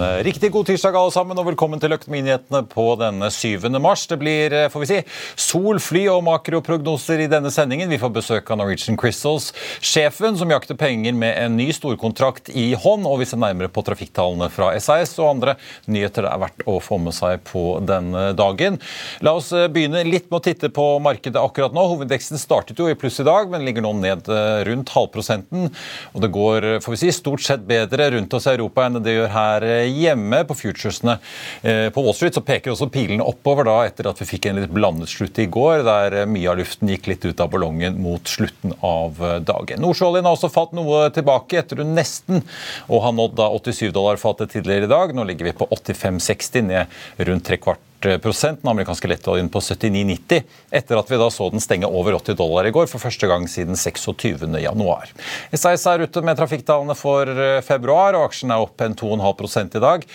riktig god tirsdag alle sammen, og velkommen til Økonominyhetene på denne 7. mars. Det blir eh, får vi si, sol, fly og makroprognoser i denne sendingen. Vi får besøk av Norwegian Crystals, sjefen som jakter penger med en ny storkontrakt i hånd. Og vi ser nærmere på trafikktallene fra SAS og andre nyheter det er verdt å få med seg på denne dagen. La oss eh, begynne litt med å titte på markedet akkurat nå. Hovedveksten startet jo i pluss i dag, men ligger nå ned rundt halvprosenten. Og det går får vi si, stort sett bedre rundt oss i Europa enn det gjør her hjemme. På futuresene eh, på Wall Street så peker også pilene oppover da etter at vi fikk en litt blandet slutt i går, der eh, mye av luften gikk litt ut av ballongen mot slutten av eh, dagen. Nordsjøoljen har også falt noe tilbake etter hun nesten og har nådd da 87 dollar fatet tidligere i dag. Nå ligger vi på 85,60, ned rundt tre kvart den amerikanske lettoljen på 79,90, etter at vi da så den stenge over 80 dollar i går for første gang siden 26. januar. SAS er ute med trafikktallene for eh, februar, og aksjen er opp en 2,5 i dag.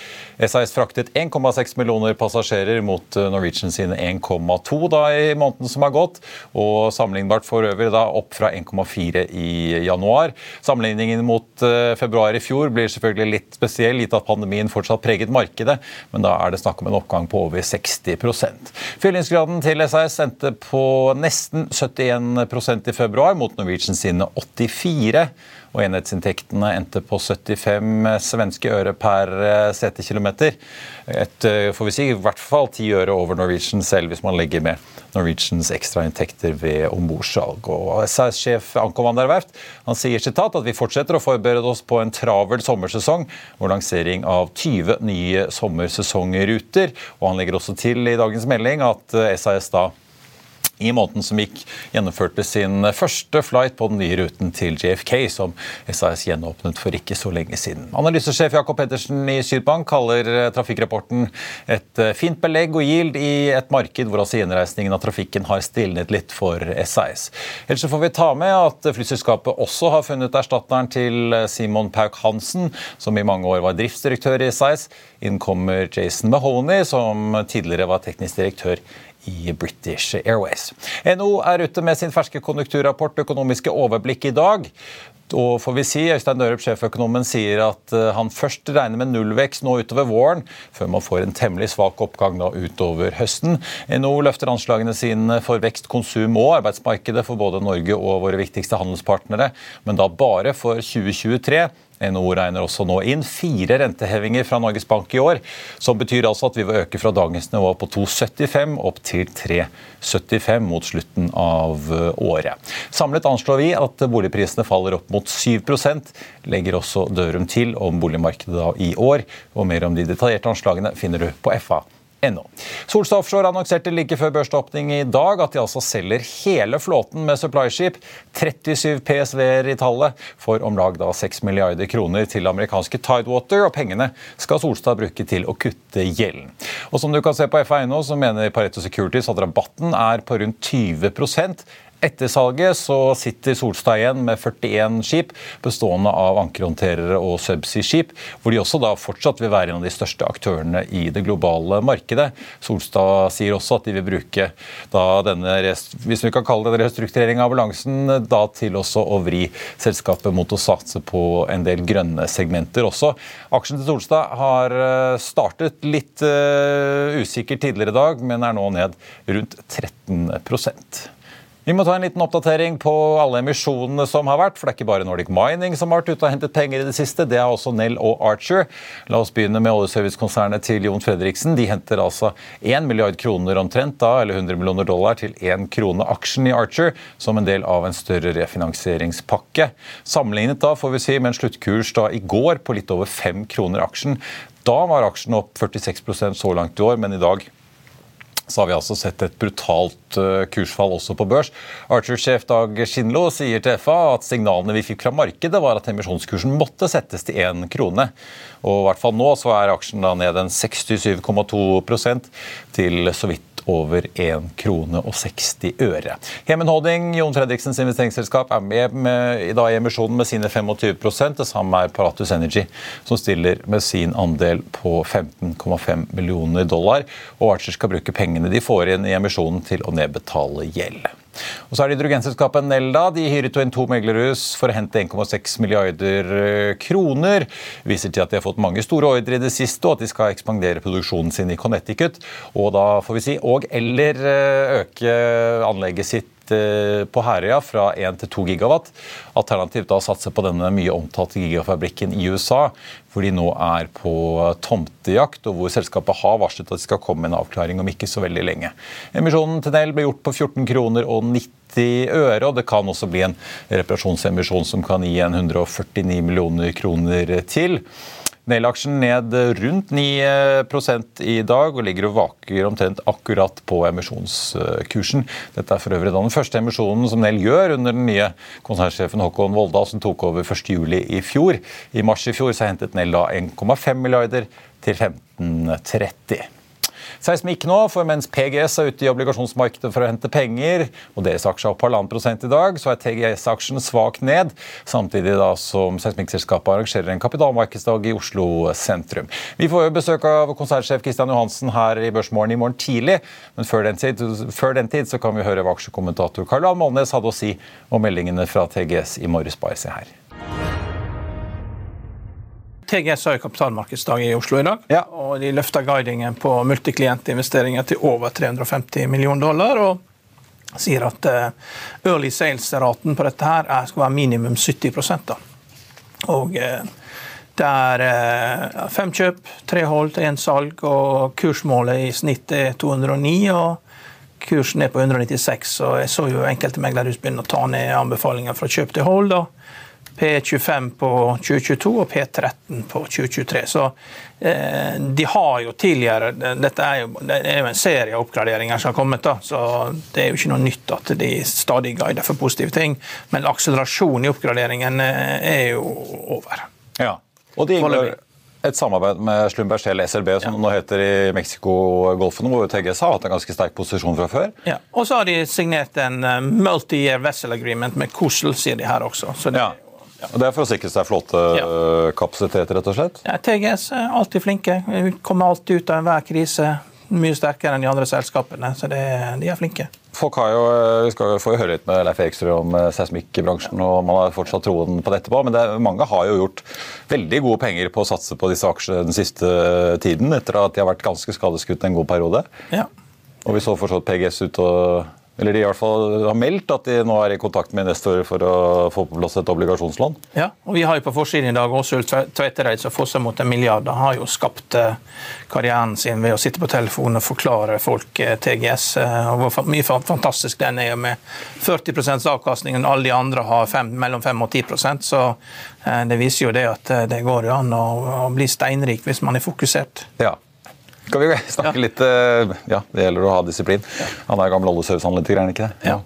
SAS fraktet 1,6 millioner passasjerer mot eh, Norwegian sine 1,2 da i måneden som har gått, og sammenlignbart for øvrig da opp fra 1,4 i januar. Sammenligningen mot eh, februar i fjor blir selvfølgelig litt spesiell, gitt at pandemien fortsatt preget markedet, men da er det snakk om en oppgang på over 60. Fyllingsgraden til SAS endte på nesten 71% i februar, mot Norwegian sine 84 og enhetsinntektene endte på 75 svenske øre per eh, setekilometer. Et, eh, får vi si, i hvert fall 10 øre over Norwegian selv, hvis man legger med Norwegians ekstrainntekter ved ombordsalg. SAS-sjef Anko Werft han sier sitat at vi fortsetter å forberede oss på en travel sommersesong og lansering av 20 nye sommersesongruter. Og han legger også til i dagens melding at SAS eh, da i måneden som gikk, gjennomførte sin første flight på den nye ruten til JFK, som SAS gjenåpnet for ikke så lenge siden. Analysesjef Jakob Pettersen i Sydbank kaller eh, trafikkrapporten et eh, fint belegg og yield i et marked hvor altså gjenreisningen av trafikken har stilnet litt for SAS. Ellers får vi ta med at flyselskapet også har funnet erstatteren til eh, Simon Pauk Hansen, som i mange år var driftsdirektør i SAS. Inn kommer Jason Mahoney, som tidligere var teknisk direktør i British Airways. NO er ute med sin ferske konjunkturrapport Økonomiske overblikk i dag. Og får vi si, Øystein Dørup, sjeføkonomen, sier at eh, han først regner med nullvekst nå utover våren, før man får en temmelig svak oppgang da utover høsten. NO løfter anslagene sine for vekst, konsum og arbeidsmarkedet for både Norge og våre viktigste handelspartnere, men da bare for 2023. NHO regner også nå inn fire rentehevinger fra Norges Bank i år, som betyr altså at vi vil øke fra dagens nivå på 2,75 opp til 3,75 mot slutten av eh, året. Samlet anslår vi at boligprisene faller opp mot 7% legger også Dørum til om boligmarkedet i år. og Mer om de detaljerte anslagene finner du på FA No. Solstad Offshore annonserte like før børsåpning i dag at de altså selger hele flåten med supplyskip, 37 PSV-er i tallet, for om lag da 6 milliarder kroner til amerikanske Tidewater, og pengene skal Solstad bruke til å kutte gjelden. Og som du kan se på FA.no, så mener Pareto Securities at rabatten er på rundt 20 Etter salget så sitter Solstad igjen med 41 skip, bestående av ankerhåndterere og subsea-skip, hvor de også da fortsatt vil være en av de største aktørene i det globale markedet. Solstad sier også at de vil bruke da denne, hvis vi kan kalle det restrukturering av balansen, da til også å vri selskapet mot å satse på en del grønne segmenter også. Aksjen til Solstad har eh, startet litt uh, usikkert tidligere i dag, men er nå ned rundt 13 vi må ta en liten oppdatering på alle emisjonene som har vært. For det er ikke bare Nordic Mining som har vært ute og hentet penger i det siste. Det er også Nell og Archer. La oss begynne med oljeservicekonsernet til Jon Fredriksen. De henter altså 1 milliard kroner omtrent, da, eller 100 millioner dollar, til 1 krone aksjen i Archer, som en del av en større refinansieringspakke. Sammenlignet da, får vi si, med en sluttkurs da i går på litt over 5 kroner aksjen. Da var aksjen opp 46% så langt i år, men i dag så har vi altså sett et brutalt eh, kursfall også på børs. Archer-sjef Dag Skinlo sier til FA at signalene vi fikk fra markedet, var at emisjonskursen måtte settes til én krone. Og i hvert fall nå så er aksjen da ned en 67,2% til så vidt over 1 krone og 60 øre. Hemen Holding, Jon Fredriksens investeringsselskap, er med, med i dag i emisjonen med sine 25 Det samme er Paratus Energy, som stiller med sin andel på 15,5 millioner dollar. Og Archer skal bruke pengene de får inn i emisjonen til å nedbetale gjeld. Og så er det hydrogenselskapet Nelda. De hyret inn to meglerhus for å hente 1,6 milliarder eh, kroner. Viser til at de har fått mange store ordre i det siste, og at de skal ekspandere produksjonen sin i Connecticut. Og da får vi si og eller eh, øke anlegget sitt Eh, på Herøya fra 1 til 2 gigawatt. Alternativt da satse på denne mye omtalte gigafabrikken i USA, hvor de nå er på tomtejakt, og hvor selskapet har varslet at de skal komme med en avklaring om ikke så veldig lenge. Emisjonen til Nell ble gjort på 14 kroner og 90 øre, og det kan også bli en reparasjonsemisjon som kan gi en 149 millioner kroner til. Nell-aksjen ned rundt 9% i dag og ligger og vaker omtrent akkurat på emisjonskursen. Dette er for øvrig den første emisjonen som Nell gjør under den nye konsernsjefen Håkon Volda, som tok over 1.7 i fjor. I mars i fjor så hentet Nell da 1,5 milliarder til 1530. Seismikk nå, for mens PGS er ute i obligasjonsmarkedet for å hente penger, og deres aksjer er opp halvannen prosent i dag, så er TGS-aksjen svakt ned. Samtidig da som seismikkselskapet arrangerer en kapitalmarkedsdag i Oslo sentrum. Vi får jo besøk av konsernsjef Kristian Johansen her i Børsmorgen i morgen tidlig, men før den tid, før den tid så kan vi høre hva aksjekommentator Karl A. Molnes hadde å si om meldingene fra TGS i morges. Bare se her. TGS har jo kapitalmarkedsdag i Oslo i dag, ja. og de løfter guidingen på multiklientinvesteringer til over 350 millioner dollar. og sier at uh, early sales-raten på dette her er, skal være minimum 70 da. Og uh, det er uh, fem kjøp, tre hold, én salg, og kursmålet i snitt er 209. og Kursen er på 196, og jeg så jo enkelte meglerhus begynne å ta ned anbefalinger fra kjøp til hold. da P25 på 2022 og P13 på 2023. Så eh, de har jo tidligere Dette er jo, det er jo en serie oppgraderinger som har kommet, da, så det er jo ikke noe nytt at de stadig guider for positive ting. Men akselerasjonen i oppgraderingen eh, er jo over. Ja, og det inngår et samarbeid med Slumberg SLB, som ja. nå heter i Mexico-golfen, hvor TGS har hatt en ganske sterk posisjon fra før. Ja, Og så har de signert en uh, multi-year vessel agreement med COSL, sier de her også. Så det ja. Og Det er for å sikre seg flåtekapasitet, rett og slett? Ja, TGS er alltid flinke. Vi kommer alltid ut av enhver krise mye sterkere enn de andre selskapene. Så det, de er flinke. Folk har jo, Vi skal få høre litt med Leif Ekstrø om eh, seismikkbransjen, og man har fortsatt troen på dette. på, Men det, mange har jo gjort veldig gode penger på å satse på disse aksjene den siste tiden, etter at de har vært ganske skadeskutt en god periode. Ja. Og vi så fortsatt PGS ut og eller de i hvert fall har meldt at de nå er i kontakt med investorer for å få på plass et obligasjonslån. Ja, og Vi har jo på forsiden i dag Åshild Tveitereid som fosser mot en milliard. Han har jo skapt eh, karrieren sin ved å sitte på telefonen og forklare folk eh, TGS. Eh, og Hvor mye fantastisk den er med 40 avkastning, og alle de andre har fem, mellom 5 og 10% Så det viser jo det at det går jo an å, å bli steinrik hvis man er fokusert. Ja. Skal vi snakke litt eh, Ja, det gjelder å ha disiplin. Han er gammel oljeserviceanalytiker, er han ikke det? Ja.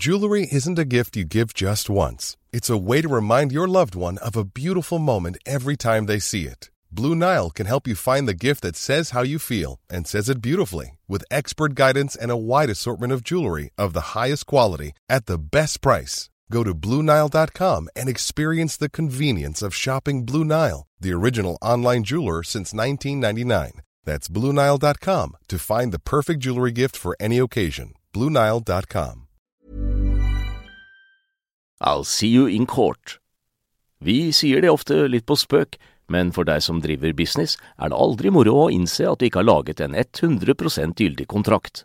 Jewelry isn't a gift you give just once. It's a way to remind your loved one of a beautiful moment every time they see it. Blue Nile can help you find the gift that says how you feel and says it beautifully with expert guidance and a wide assortment of jewelry of the highest quality at the best price. Go to BlueNile.com and experience the convenience of shopping Blue Nile, the original online jeweler since 1999. That's BlueNile.com to find the perfect jewelry gift for any occasion. BlueNile.com. I'll see you in court. Vi sier det ofte litt på spøk, men for deg som driver business, er det aldri moro å innse at du ikke har laget en 100 gyldig kontrakt.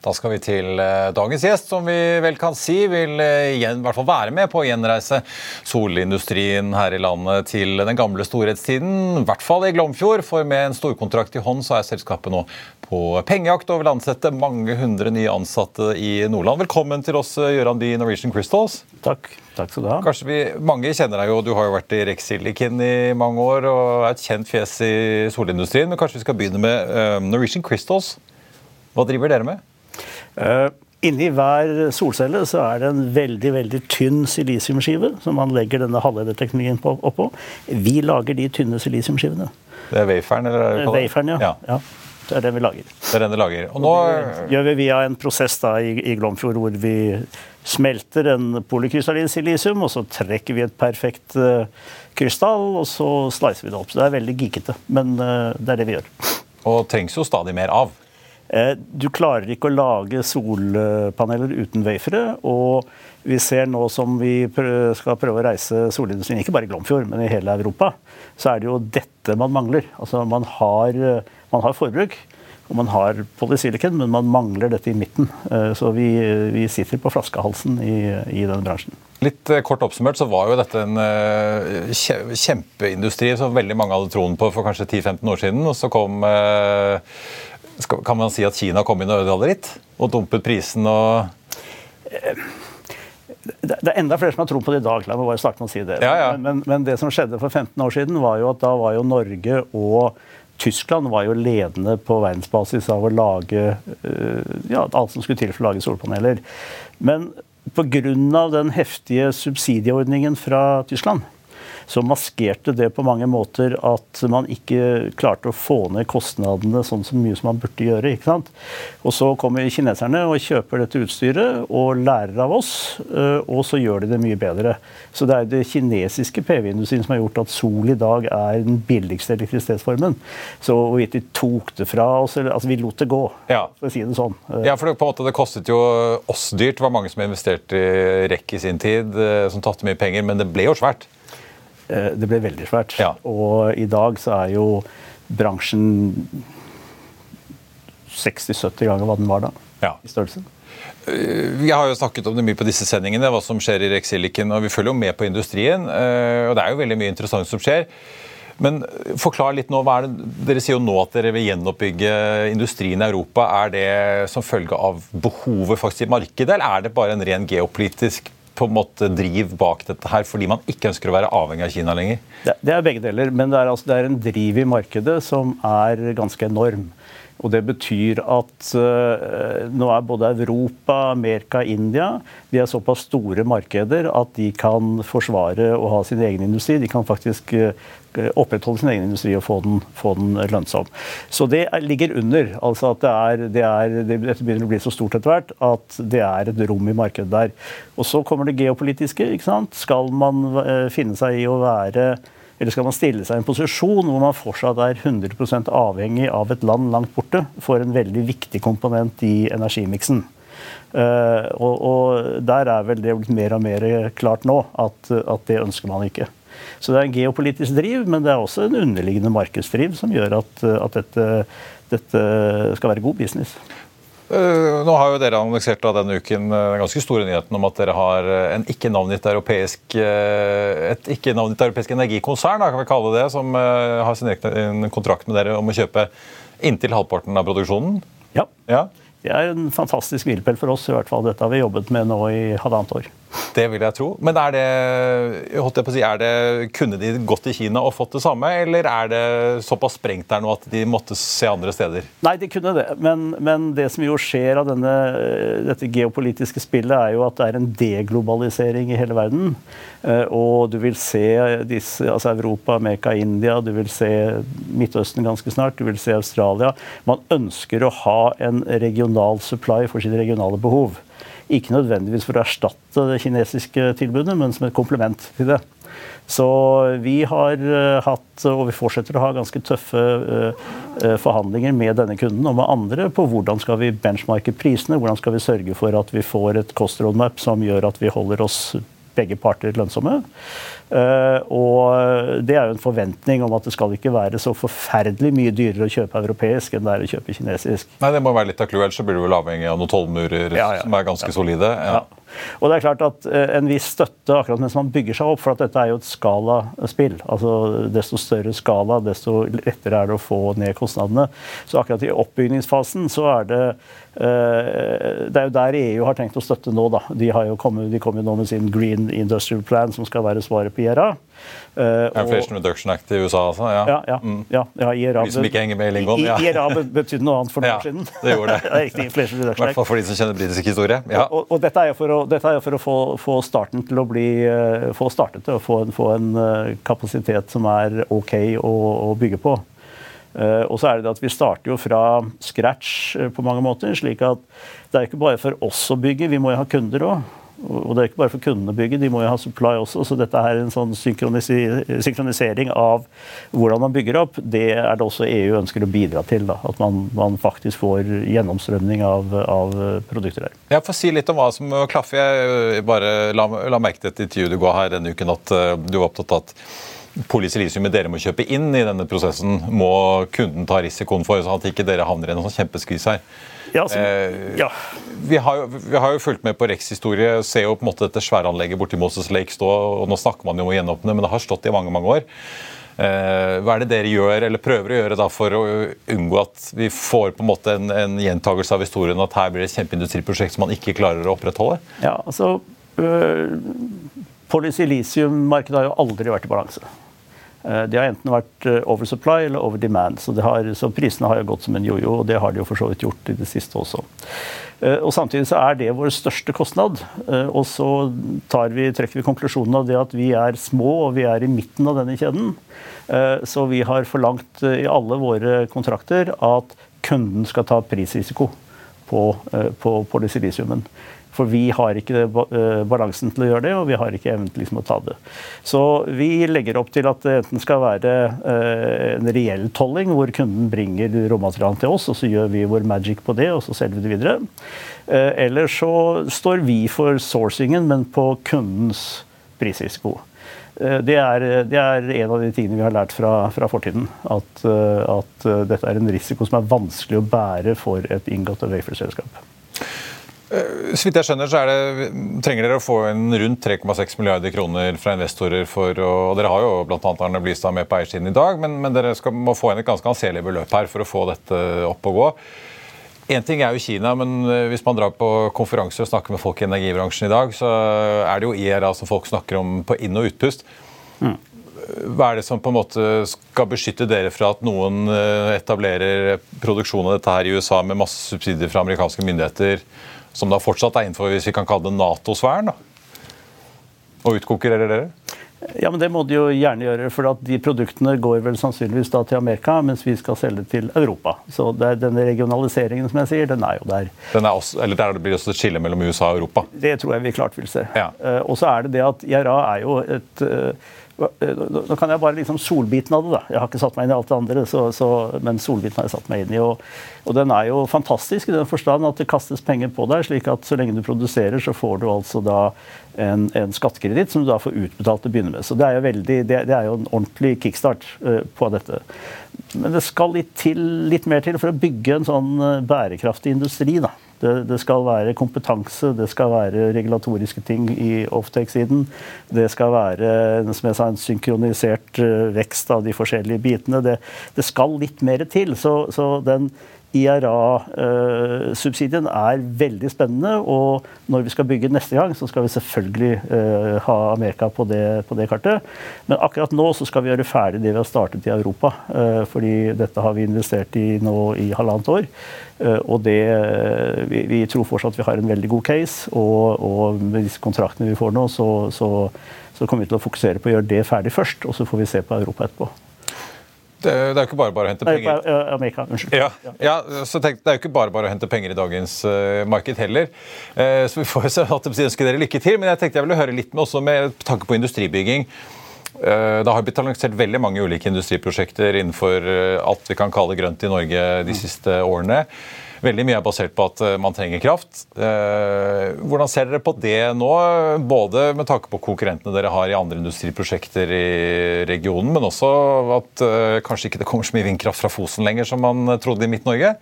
Da skal vi til eh, dagens gjest, som vi vel kan si vil eh, igjen, i hvert fall være med på å gjenreise solindustrien her i landet til den gamle storhetstiden. I hvert fall i Glomfjord, for med en storkontrakt i hånd så er selskapet nå på pengejakt og vil ansette mange hundre nye ansatte i Nordland. Velkommen til oss, eh, Gøran Dee, Norwegian Crystals. Takk. Takk skal du ha. Kanskje vi, Mange kjenner deg jo, du har jo vært i Rex Silicon i mange år og er et kjent fjes i solindustrien. Men kanskje vi skal begynne med Norwegian Crystals. Hva driver dere med? Uh, inni hver solcelle så er det en veldig veldig tynn silisiumskive som man legger denne halvlederteknologien oppå. Vi lager de tynne silisiumskivene. Det er waferen? eller? Waferen, ja. ja. ja. Det er den vi lager. Det er den du lager. Og nå... Det gjør vi via en prosess da i, i Glomfjord hvor vi smelter en polykrystallin silisium, og så trekker vi et perfekt uh, krystall, og så slicer vi det opp. Så det er veldig geekete, men uh, det er det vi gjør. Og trengs jo stadig mer av. Uh, du klarer ikke å lage solpaneler uten wafere. Og vi ser nå som vi skal prøve å reise solindustrien, ikke bare i Glomfjord, men i hele Europa, så er det jo dette man mangler. Altså man har, man har forbruk. Og man har polysilicon, men man mangler dette i midten. Eh, så vi, vi sitter på flaskehalsen i, i denne bransjen. Litt eh, kort oppsummert så var jo dette en kjempeindustri som veldig mange hadde troen på for kanskje 10-15 år siden. Og så kom Kan man si at Kina kom inn og ødela litt? Og dumpet prisen og det er enda flere som har tro på det i dag. La meg bare starte med å si det. Ja, ja. Men, men, det som skjedde for 15 år siden, var jo at da var jo Norge og Tyskland var jo ledende på verdensbasis av å lage eh, ja, alt som skulle til for å lage solpaneler. Men pga. den heftige subsidieordningen fra Tyskland så maskerte det på mange måter at man ikke klarte å få ned kostnadene sånn så mye som man burde gjøre. ikke sant? Og så kommer kineserne og kjøper dette utstyret og lærer av oss, eh, og så gjør de det mye bedre. Så det er det kinesiske PV-industrien som har gjort at sol i dag er den billigste elektrisitetsformen. Så hvorvidt de tok det fra oss, eller altså vi lot det gå, ja. for å si det sånn. Ja, for det, på en måte det kostet jo oss dyrt. Det var mange som investerte i REC i sin tid, eh, som tatte mye penger, men det ble jo svært. Eh, det ble veldig svært. Ja. Og i dag så er jo bransjen 60-70 ganger hva den var da. Ja. i størrelse. Eh, vi har jo snakket om det mye på disse sendingene, hva som skjer i Rexilicon. og Vi følger jo med på industrien, eh, og det er jo veldig mye interessant som skjer. Men forklar litt nå, hva er det, Dere sier jo nå at dere vil gjenoppbygge industrien i Europa. Er det som følge av behovet faktisk i markedet, eller er det bare en ren geopolitisk på en måte driv bak dette her, fordi man ikke ønsker å være avhengig av Kina lenger? Det, det er begge deler, men det er, altså, det er, en driv i markedet som er ganske enorm. Og Det betyr at uh, nå er både Europa, Amerika, India de er såpass store markeder at de kan forsvare å ha sin egen industri. De kan faktisk uh, opprettholde sin egen industri og få den, få den lønnsom. Så det er, ligger under. altså at det er, det er, Dette begynner å bli så stort etter hvert at det er et rom i markedet der. Og så kommer det geopolitiske. ikke sant? Skal man uh, finne seg i å være Eller skal man stille seg i en posisjon hvor man fortsatt er 100 avhengig av et land langt borte for en veldig viktig komponent i energimiksen? Uh, og, og, der er vel det blitt mer og mer klart nå at, at, det ønsker man ikke. Så det er en geopolitisk driv, men det er også en underliggende markedsdriv som gjør at, at dette, dette skal være god business. Uh, nå har jo dere annonsert denne uken den ganske store nyheten om at dere har en ikke-navngitt europeisk, et ikke-navngitt europeisk energikonsern kan vi kalle det, som har signert en kontrakt med dere om å kjøpe inntil halvparten av produksjonen. Ja. ja det er en fantastisk hvilepæl for oss. i hvert fall. Dette har vi jobbet med nå i halvannet år. Det vil jeg tro. Men er det, si, er det, kunne de gått til Kina og fått det samme, eller er det såpass sprengt der nå at de måtte se andre steder? Nei, de kunne det. Men, men det som jo skjer av denne, dette geopolitiske spillet, er jo at det er en deglobalisering i hele verden. Eh, og du vil se disse, altså Europa, Amerika, India, du vil se Midtøsten ganske snart, du vil se Australia. Man ønsker å ha en regional supply for sine regionale behov. Ikke nødvendigvis for å erstatte det kinesiske tilbudet, men som et komplement til det. Så vi har eh, hatt, og vi fortsetter å ha, ganske tøffe uh, forhandlinger med denne kunden og med andre på hvordan skal vi benchmarke prisene, hvordan skal vi sørge for at vi får et cost roadmap som gjør at vi holder oss begge parter lønnsomme. Uh, og det er jo en forventning om at det skal ikke være så forferdelig mye dyrere å kjøpe europeisk enn det er å kjøpe kinesisk. Nei, Det må være litt av clouet, ellers så blir du vel avhengig av noen tollmurer ja, ja, som er ganske ja. solide. Ja. Og det er klart at uh, En viss støtte akkurat mens man bygger seg opp, for at dette er jo et skalaspill. altså Desto større skala, desto lettere er det å få ned kostnadene. Så akkurat i oppbygningsfasen så er det uh, Det er jo der EU har tenkt å støtte nå. da. De, har jo kommet, de kom jo nå med sin Green Industrial Plan, som skal være svaret på IRA. Uh, Inflation Reduction Act i USA, altså? Ja, ja. ja, ja, IRA, de som ikke henger med i lingoen? Ja. IRA betydde noe annet for noen år siden. det gjorde det. det Inflation Reduction Act. I hvert fall for de som kjenner britisk historie. Og, og, og, dette er jo for å, er for å få, få, starten til å bli uh, få startet og få, få en uh, kapasitet som er OK å, å bygge på. Uh, og så er det det at Vi starter jo fra scratch på mange måter. slik at Det er ikke bare for oss å bygge, vi må jo ha kunder òg. Og det er ikke bare for kundene å bygge, de må jo ha supply også. Så dette er en sånn synkronisering av hvordan man bygger opp. Det er det også EU ønsker å bidra til. Da. At man, man faktisk får gjennomstrømning av, av produkter der. Jeg får si litt om hva som klaffer. Jeg bare la, la merke til et intervju du ga her denne uken at uh, du var opptatt av at polysilisiumet dere må kjøpe inn i denne prosessen, må kunden ta risikoen for, sånn at ikke dere havner i en sånn kjempeskvis her. Ja, altså, eh, ja. Vi, har jo, vi, har jo, fulgt med på Rex historie, ser jo på en måte dette sværanlegget borti Moses Lake stå. og Nå snakker man jo om å gjenåpne, men det har stått i mange mange år. Eh, hva er det dere gjør, eller prøver å gjøre da for å unngå at vi får på en måte en, en gjentagelse av historien at her blir det et kjempeindustriprosjekt som man ikke klarer å opprettholde? Ja, altså... Øh, Polysilisiummarkedet har jo aldri vært i balanse. De det har enten vært eh, oversupply eller over demand. Så, har, så, prisene har jo gått som en jojo, og det har de jo for så vidt gjort i det siste også. Eh, og Samtidig så er det vår største kostnad. Og så vi, trekker vi konklusjonen av det at vi er små og vi er i midten av denne kjeden. Så vi har forlangt i alle våre kontrakter at kunden skal ta prisrisiko på, på polysilisiumen. For vi har ikke eh, balansen til å gjøre det, og vi har ikke evnen til liksom å ta det. Så vi legger opp til at det enten skal være eh, en reell tolling, hvor kunden bringer råmaterialet til oss, og så gjør vi vår magic på det, og så selger vi det videre. Eh, eller så står vi for sourcingen, men på kundens prisrisiko. Det er, det er, en av de tingene vi har lært fra, fra fortiden. At, at, dette er en risiko som er vanskelig å bære for et inngått waferselskap. Eh, så vidt jeg skjønner, så det, trenger dere å få inn rundt 3,6 milliarder kroner fra investorer for å, og Dere har jo bl.a. Arne Blystad med på eiersiden i dag, men, men dere skal, må få inn et ganske anselig beløp her for å få dette opp og gå. Én ting er jo Kina, men eh, hvis man drar på konferanser og snakker med folk i energibransjen i dag, så er det jo IRA som folk snakker om på inn- og utpust. Mm. Hva er det som på en måte skal beskytte dere fra at noen eh, etablerer produksjon av dette her i USA med masse subsidier fra amerikanske myndigheter? Som da fortsatt er innenfor hvis vi kan kalle det Nato-sfæren? Og utkonkurrerer dere? Ja, men Det må de jo gjerne gjøre, for de produktene går vel sannsynligvis da til Amerika, mens vi skal selge til Europa. Så det er denne regionaliseringen som jeg sier, den er jo der. Den er også, eller Der blir det også et skille mellom USA og Europa? Det tror jeg vi klart vil se. Ja. Uh, og så er det det at IRA er jo et uh, Nå kan jeg bare liksom solbiten av det. da. Jeg har ikke satt meg inn i alt det andre, så, så, men solbiten har jeg satt meg inn i. Og, og, den er jo fantastisk i den forstand at det kastes penger på deg, slik at så lenge du produserer, så får du altså da en, en skattekreditt som du da får utbetalt til å begynne med. Så det er jo, veldig, det, det er jo en ordentlig kickstart uh, på dette. Men det skal litt, til, litt mer til for å bygge en sånn uh, bærekraftig industri. da. Det, det, skal være kompetanse, det skal være regulatoriske ting i offtake-siden. Det skal være som jeg sa, en synkronisert eh, vekst av de forskjellige bitene. Det, det skal litt mer til. Så, så den IRA-subsidien er veldig spennende. Og når vi skal bygge neste gang, så skal vi selvfølgelig eh, ha Amerika på det, på det, kartet. Men akkurat nå så skal vi gjøre ferdig det vi har startet i Europa. Eh, fordi dette har vi investert i nå i halvannet år. Eh, og det, vi, vi, tror fortsatt vi har en veldig god case. Og, og med disse kontraktene vi får nå, så, så, så kommer vi til å fokusere på å gjøre det ferdig først. Og så får vi se på Europa etterpå. Det, det, er jo ikke bare bare å hente penger. Nei, Amerika, unnskyld. Ja, ja, så tenk, Det er jo ikke bare bare å hente penger i dagens uh, marked heller. Uh, så vi får se at de ønsker dere lykke til. Men jeg tenkte jeg ville høre litt med også med tanke på industribygging. Uh, det har blitt lansert veldig mange ulike industriprosjekter innenfor alt vi kan kalle grønt i Norge de siste årene. Veldig mye er basert på at eh, man trenger kraft. Eh, hvordan ser dere på det nå, både med tanke på konkurrentene dere har i andre industriprosjekter i regionen, men også at eh, kanskje ikke det kommer så mye vindkraft fra Fosen lenger som man trodde i Midt-Norge?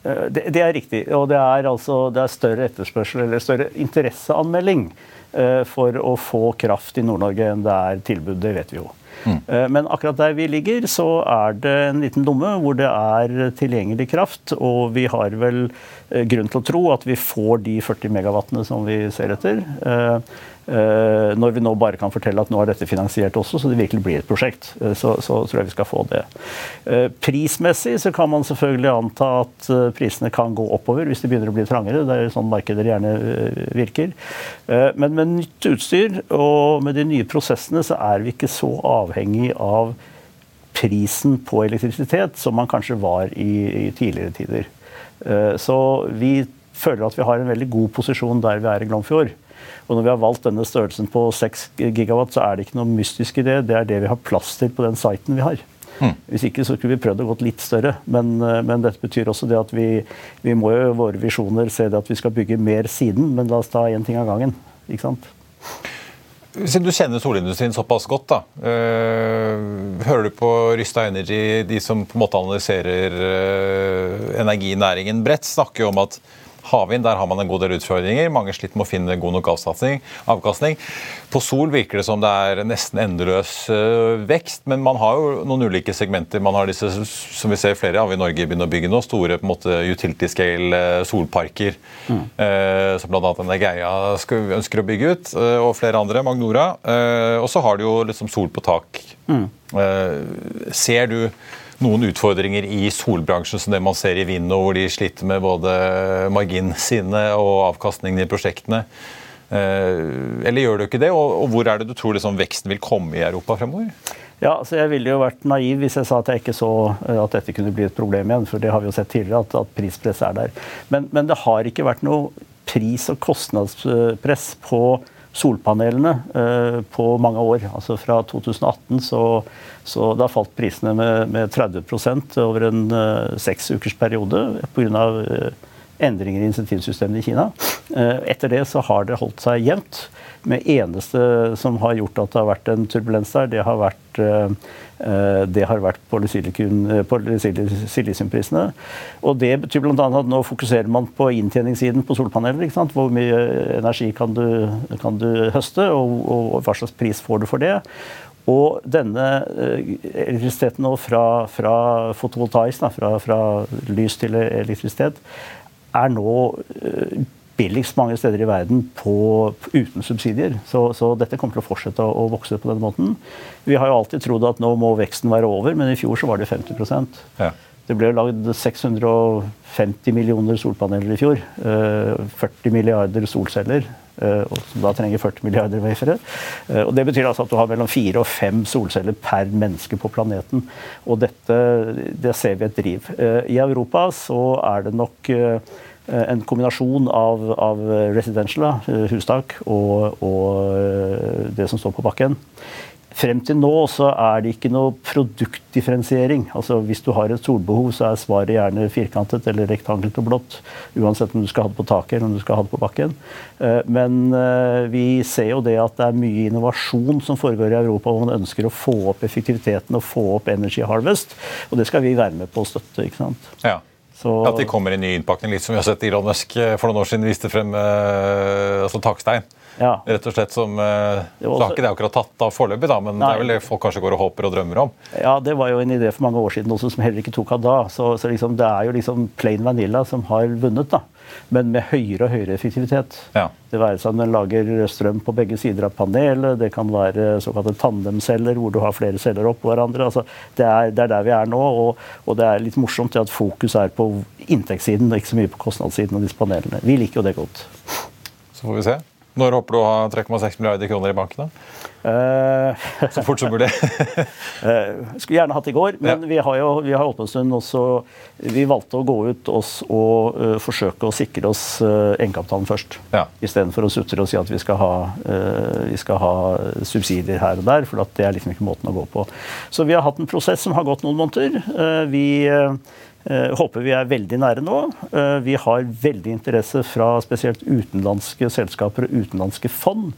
Det, det, er riktig. Og det er, altså, det er større etterspørsel eller større interesseanmelding for å få kraft i Nord-Norge enn det er tilbud. Det vet vi jo. Mm. Men akkurat der vi ligger, så er det en liten lomme hvor det er tilgjengelig kraft. Og vi har vel eh, grunn til å tro at vi får de 40 megawattene som vi ser etter. Eh, Eh, når vi nå bare kan fortelle at nå er dette finansiert også, så det virkelig blir et prosjekt. Eh, så, så tror jeg vi skal få det. Eh, prismessig så kan man selvfølgelig anta at prisene kan gå oppover hvis de begynner å bli trangere. Det er sånn markeder gjerne virker. Men med nytt utstyr og med de nye prosessene så er vi ikke så avhengig av prisen på elektrisitet som man kanskje var i, i tidligere tider. Så vi føler at vi har en veldig god posisjon der vi er i Glomfjord. Og når vi har valgt denne størrelsen på 6 gigawatt, så er det ikke noe mystisk i det. Det er det vi har plass til på den siten vi har. Mm. Hvis ikke så skulle vi prøvd å gå litt større. Men, eh, men, dette betyr også det at vi, vi må jo våre visjoner se det at vi skal bygge mer siden, men la oss ta én ting av gangen. ikke sant? Siden du kjenner solindustrien såpass godt, da, øh, hører du på Rysta Energy, de som på en måte analyserer øh, energinæringen bredt, snakker jo om at Havvind der har man en god del utfordringer. Mange sliter med å finne god nok avkastning. På sol virker det som det er nesten endeløs uh, vekst, men man har jo noen ulike segmenter. Man har disse som vi ser flere av i Norge begynner å bygge nå, store på en måte utility scale uh, solparker. Mm. Uh, som bl.a. Energeia ønsker å bygge ut, og flere andre. Magnora. og så har du jo liksom sol på tak. Mm. ser du noen utfordringer i solbransjen som det man ser i Vinno, hvor de sliter med både marginene sine og avkastningen i prosjektene. Eh, eller gjør du ikke det? Og hvor er det du tror liksom veksten vil komme i Europa fremover? Ja, så Jeg ville jo vært naiv hvis jeg sa at jeg ikke så eh, at dette kunne bli et problem igjen. For det har vi jo sett tidligere, at, at prispress er der. Men, men, det har ikke vært noe pris- og kostnadspress på solpanelene eh, på mange år. Altså Fra 2018 så, så da falt prisene med, med 30% over en seksukersperiode seks ukers periode pga. Uh, endringer i insentivsystemene i Kina. Uh, etter det så har det holdt seg jevnt. Det eneste som har gjort at det har vært en turbulens der, det har vært uh, Eh, det har vært på silisiumprisene. Og det betyr bl.a. at nå fokuserer man på inntjeningssiden på solpaneler. Hvor mye energi kan du, kan du høste, og, og, hva slags pris får du for det. Og denne eh, elektrisiteten nå fra, fra fotovoltaisk, fra, fra lys til elektrisitet, er nå billigst mange steder i verden på, uten subsidier. Så, så, dette kommer til å fortsette å, å, vokse på den måten. Vi har jo alltid trodd at nå må veksten være over, men i fjor så var det 50 ja. Det ble lagd 650 millioner solpaneler i fjor. 40 eh, milliarder solceller. Eh, som da trenger 40 milliarder wafere. Eh, og det betyr altså at du har mellom fire og fem solceller per menneske på planeten. Og dette det ser vi et driv. I Europa så er det nok Eh, en kombinasjon av, av residential, eh, hustak, og, og, eh, det som står på bakken. Frem til nå så er det ikke noe produktdifferensiering. Altså Hvis du har et solbehov, så er svaret gjerne firkantet eller rektangelt og blått. Uansett om du skal ha det på taket eller om du skal ha det på bakken. Eh, men eh, vi ser jo det at det er mye innovasjon som foregår i Europa, hvor man ønsker å få opp effektiviteten og få opp energy harvest. Og det skal vi være med på å støtte. ikke sant? Ja. Så... At de kommer i ny innpakning, litt som vi har sett Elon Musk eh, for noen år siden viste frem altså takstein. Ja. Rett og slett som, eh, også, har ikke det akkurat tatt av foreløpig, men Nei. det er vel det folk kanskje går og håper og drømmer om? Ja, det var jo en idé for mange år siden også som heller ikke tok av da. Så, så liksom, det er jo liksom plain vanilla som har vunnet, da. Men med høyere og høyere effektivitet. Ja. Det være seg om den lager strøm på begge sider av panelet, det kan være såkalte tandemceller hvor du har flere celler oppå hverandre. Altså, det, er, det, er, der vi er nå, og, og det er litt morsomt at fokus er på inntektssiden og ikke så mye på kostnadssiden av disse panelene. Vi liker jo det godt. Så får vi se. Når håper du å ha 3,6 milliarder kroner i banken? da? Uh, så fort som mulig. uh, skulle gjerne hatt i går, men ja. vi har jo vi har holdt på en stund også Vi valgte å gå ut oss og uh, forsøke å sikre oss uh, egenkapitalen først. Ja. Istedenfor å sutre og si at vi skal, ha, vi skal ha subsidier her og der. For det er liksom ikke måten å gå på. Så vi har hatt en prosess som har gått noen måneder. vi Uh, håper vi er veldig nære nå. Uh, vi har veldig interesse fra spesielt utenlandske selskaper og utenlandske fond.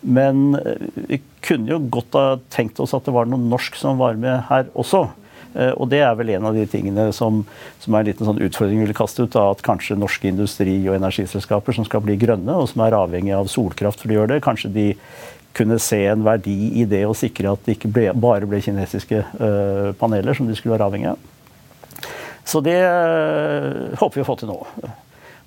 Men uh, vi kunne jo godt ha tenkt oss at det var noe norsk som var med her også. Og det er vel en av de tingene som, som er en liten sånn utfordring vi vil kaste ut. Da, at kanskje norske industri- og energiselskaper som skal bli grønne, og som er avhengig av solkraft for å gjøre det, kanskje de kunne se en verdi i det å sikre at det ikke ble, bare ble kinesiske paneler som de skulle være avhengig av. Så det øh, håper vi å få til nå.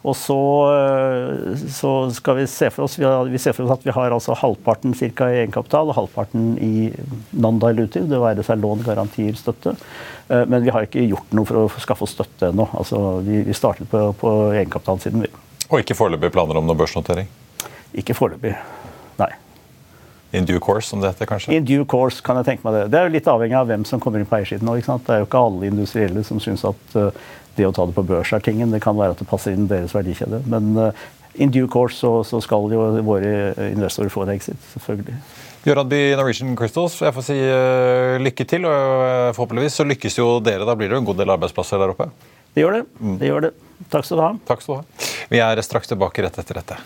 Og så, øh, så, skal vi se for oss vi, ser for oss at vi har altså halvparten cirka i egenkapital og halvparten i non-dilutive, det være seg lån, garantier, støtte. Øh, men vi har ikke gjort noe for å skaffe oss støtte ennå. Altså, vi, vi startet på, på egenkapitalsiden. Og ikke foreløpig planer om noe børsnotering? Ikke foreløpig, nei. In due course, som det heter, kanskje? In due course, kan jeg tenke meg det. Det er jo litt avhengig av hvem som kommer inn på eiersiden nå. Det er jo ikke alle industrielle som syns at uh, det å ta det på børs er tingen. Det kan være at det passer inn deres verdikjede. Men uh, in due course så, så, skal jo våre investorer få en exit, selvfølgelig. Göran By Norwegian Crystals, jeg får si uh, lykke til. og Forhåpentligvis så lykkes jo dere. Da blir det jo en god del arbeidsplasser der oppe? Det gjør det. Mm. det gjør det. Takk skal du ha. Takk skal du ha. Vi er straks tilbake rett etter dette.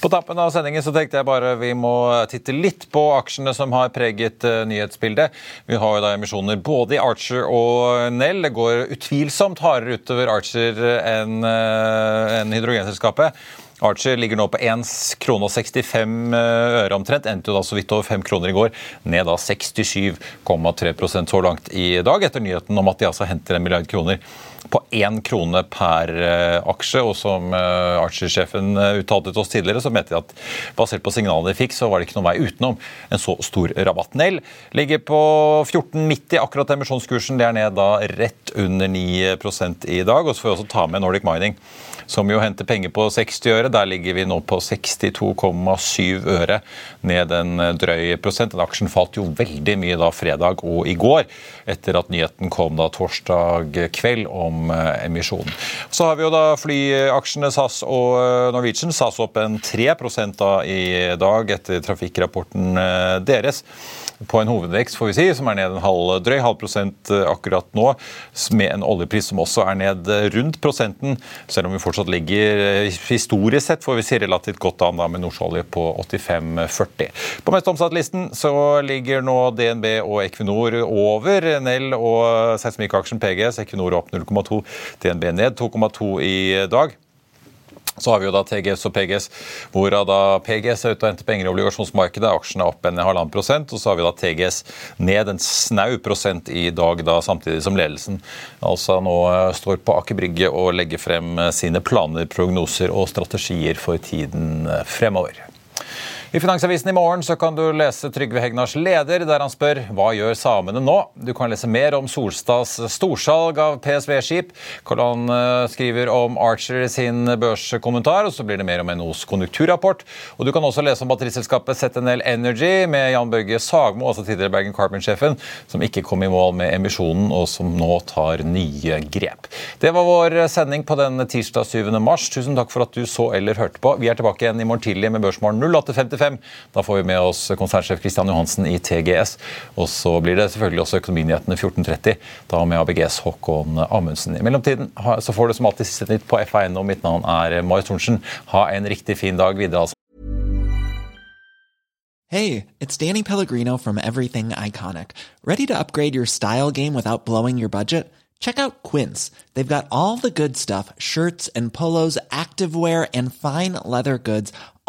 På tappen av sendingen så tenkte jeg bare vi må titte litt på aksjene som har preget uh, nyhetsbildet. Vi har jo da emisjoner både i Archer og Nell. Det går utvilsomt hardere utover Archer enn uh, en hydrogenselskapet. Archer ligger nå på 1,65 kr øre omtrent. Endte jo da så vidt over 5 kroner i går. Ned da 67,3% så langt i dag, etter nyheten om at de altså henter en milliard kroner på én krone per eh, aksje. Og som eh, Archer-sjefen eh, uttalte til oss tidligere, så mente de at basert på signalene de fikk, så var det ikke noen vei utenom en så stor rabatt. Nell ligger på 14,90 akkurat emisjonskursen. Det er ned da rett under 9% i dag. Og så får vi også ta med Nordic Mining som jo henter penger på 60 øre. Der ligger vi nå på 62,7 øre, ned en drøy prosent. Den aksjen falt jo veldig mye da fredag og i går, etter at nyheten kom da torsdag kveld om eh, emisjonen. Så har vi jo da flyaksjene SAS og eh, Norwegian. SAS opp en 3 da i dag etter trafikkrapporten eh, deres på en hovedvekst får vi si, som er ned en halv, drøy halv prosent akkurat nå, med en oljepris som også er ned rundt prosenten, selv om vi fortsatt ligger historisk sett får vi si relativt godt an da med nordsjøolje på 85,40. På mest omsatt-listen så ligger nå DNB og Equinor over Nell og seismikkaksjen PGS. Equinor opp 0,2, DNB ned 2,2 i dag. Så har vi jo da TGS og PGS, hvor da PGS er ute og henter penger i obligasjonsmarkedet. Aksjene er opp en halvannen prosent. Og så har vi da TGS ned en snau prosent i dag, da, samtidig som ledelsen altså nå eh, står på Aker Brygge og legger frem sine planer, prognoser og strategier for tiden eh, fremover. I Finansavisen i morgen så kan du lese Trygve Hegnars leder, der han spør hva gjør samene nå? Du kan lese mer om Solstads storsalg av PSV-skip. Hvordan han skriver om Archer sin børskommentar, og så blir det mer om NOs konjunkturrapport. Og du kan også lese om batteriselskapet ZNL Energy med Jan Børge Sagmo, altså tidligere Bergen Carbon-sjefen, som ikke kom i mål med emisjonen, og som nå tar nye grep. Det var vår sending på den tirsdag 7. mars. Tusen takk for at du så eller hørte på. Vi er tilbake igjen i morgen tidlig med Børsmorgen 08.55 14.35. Da får vi med oss konsernsjef Christian Johansen i TGS. Og så blir det selvfølgelig også Økonominyhetene 14.30, da med ABGs Håkon Amundsen. I mellomtiden så får du som alltid siste nytt på F1, og mitt navn er Marius Thorensen. Ha en riktig fin dag videre, altså. Hey, it's Danny Pellegrino from Everything Iconic. Ready to upgrade your style game without blowing your budget? Check out Quince. They've got all the good stuff shirts and polos, activewear, and fine leather goods,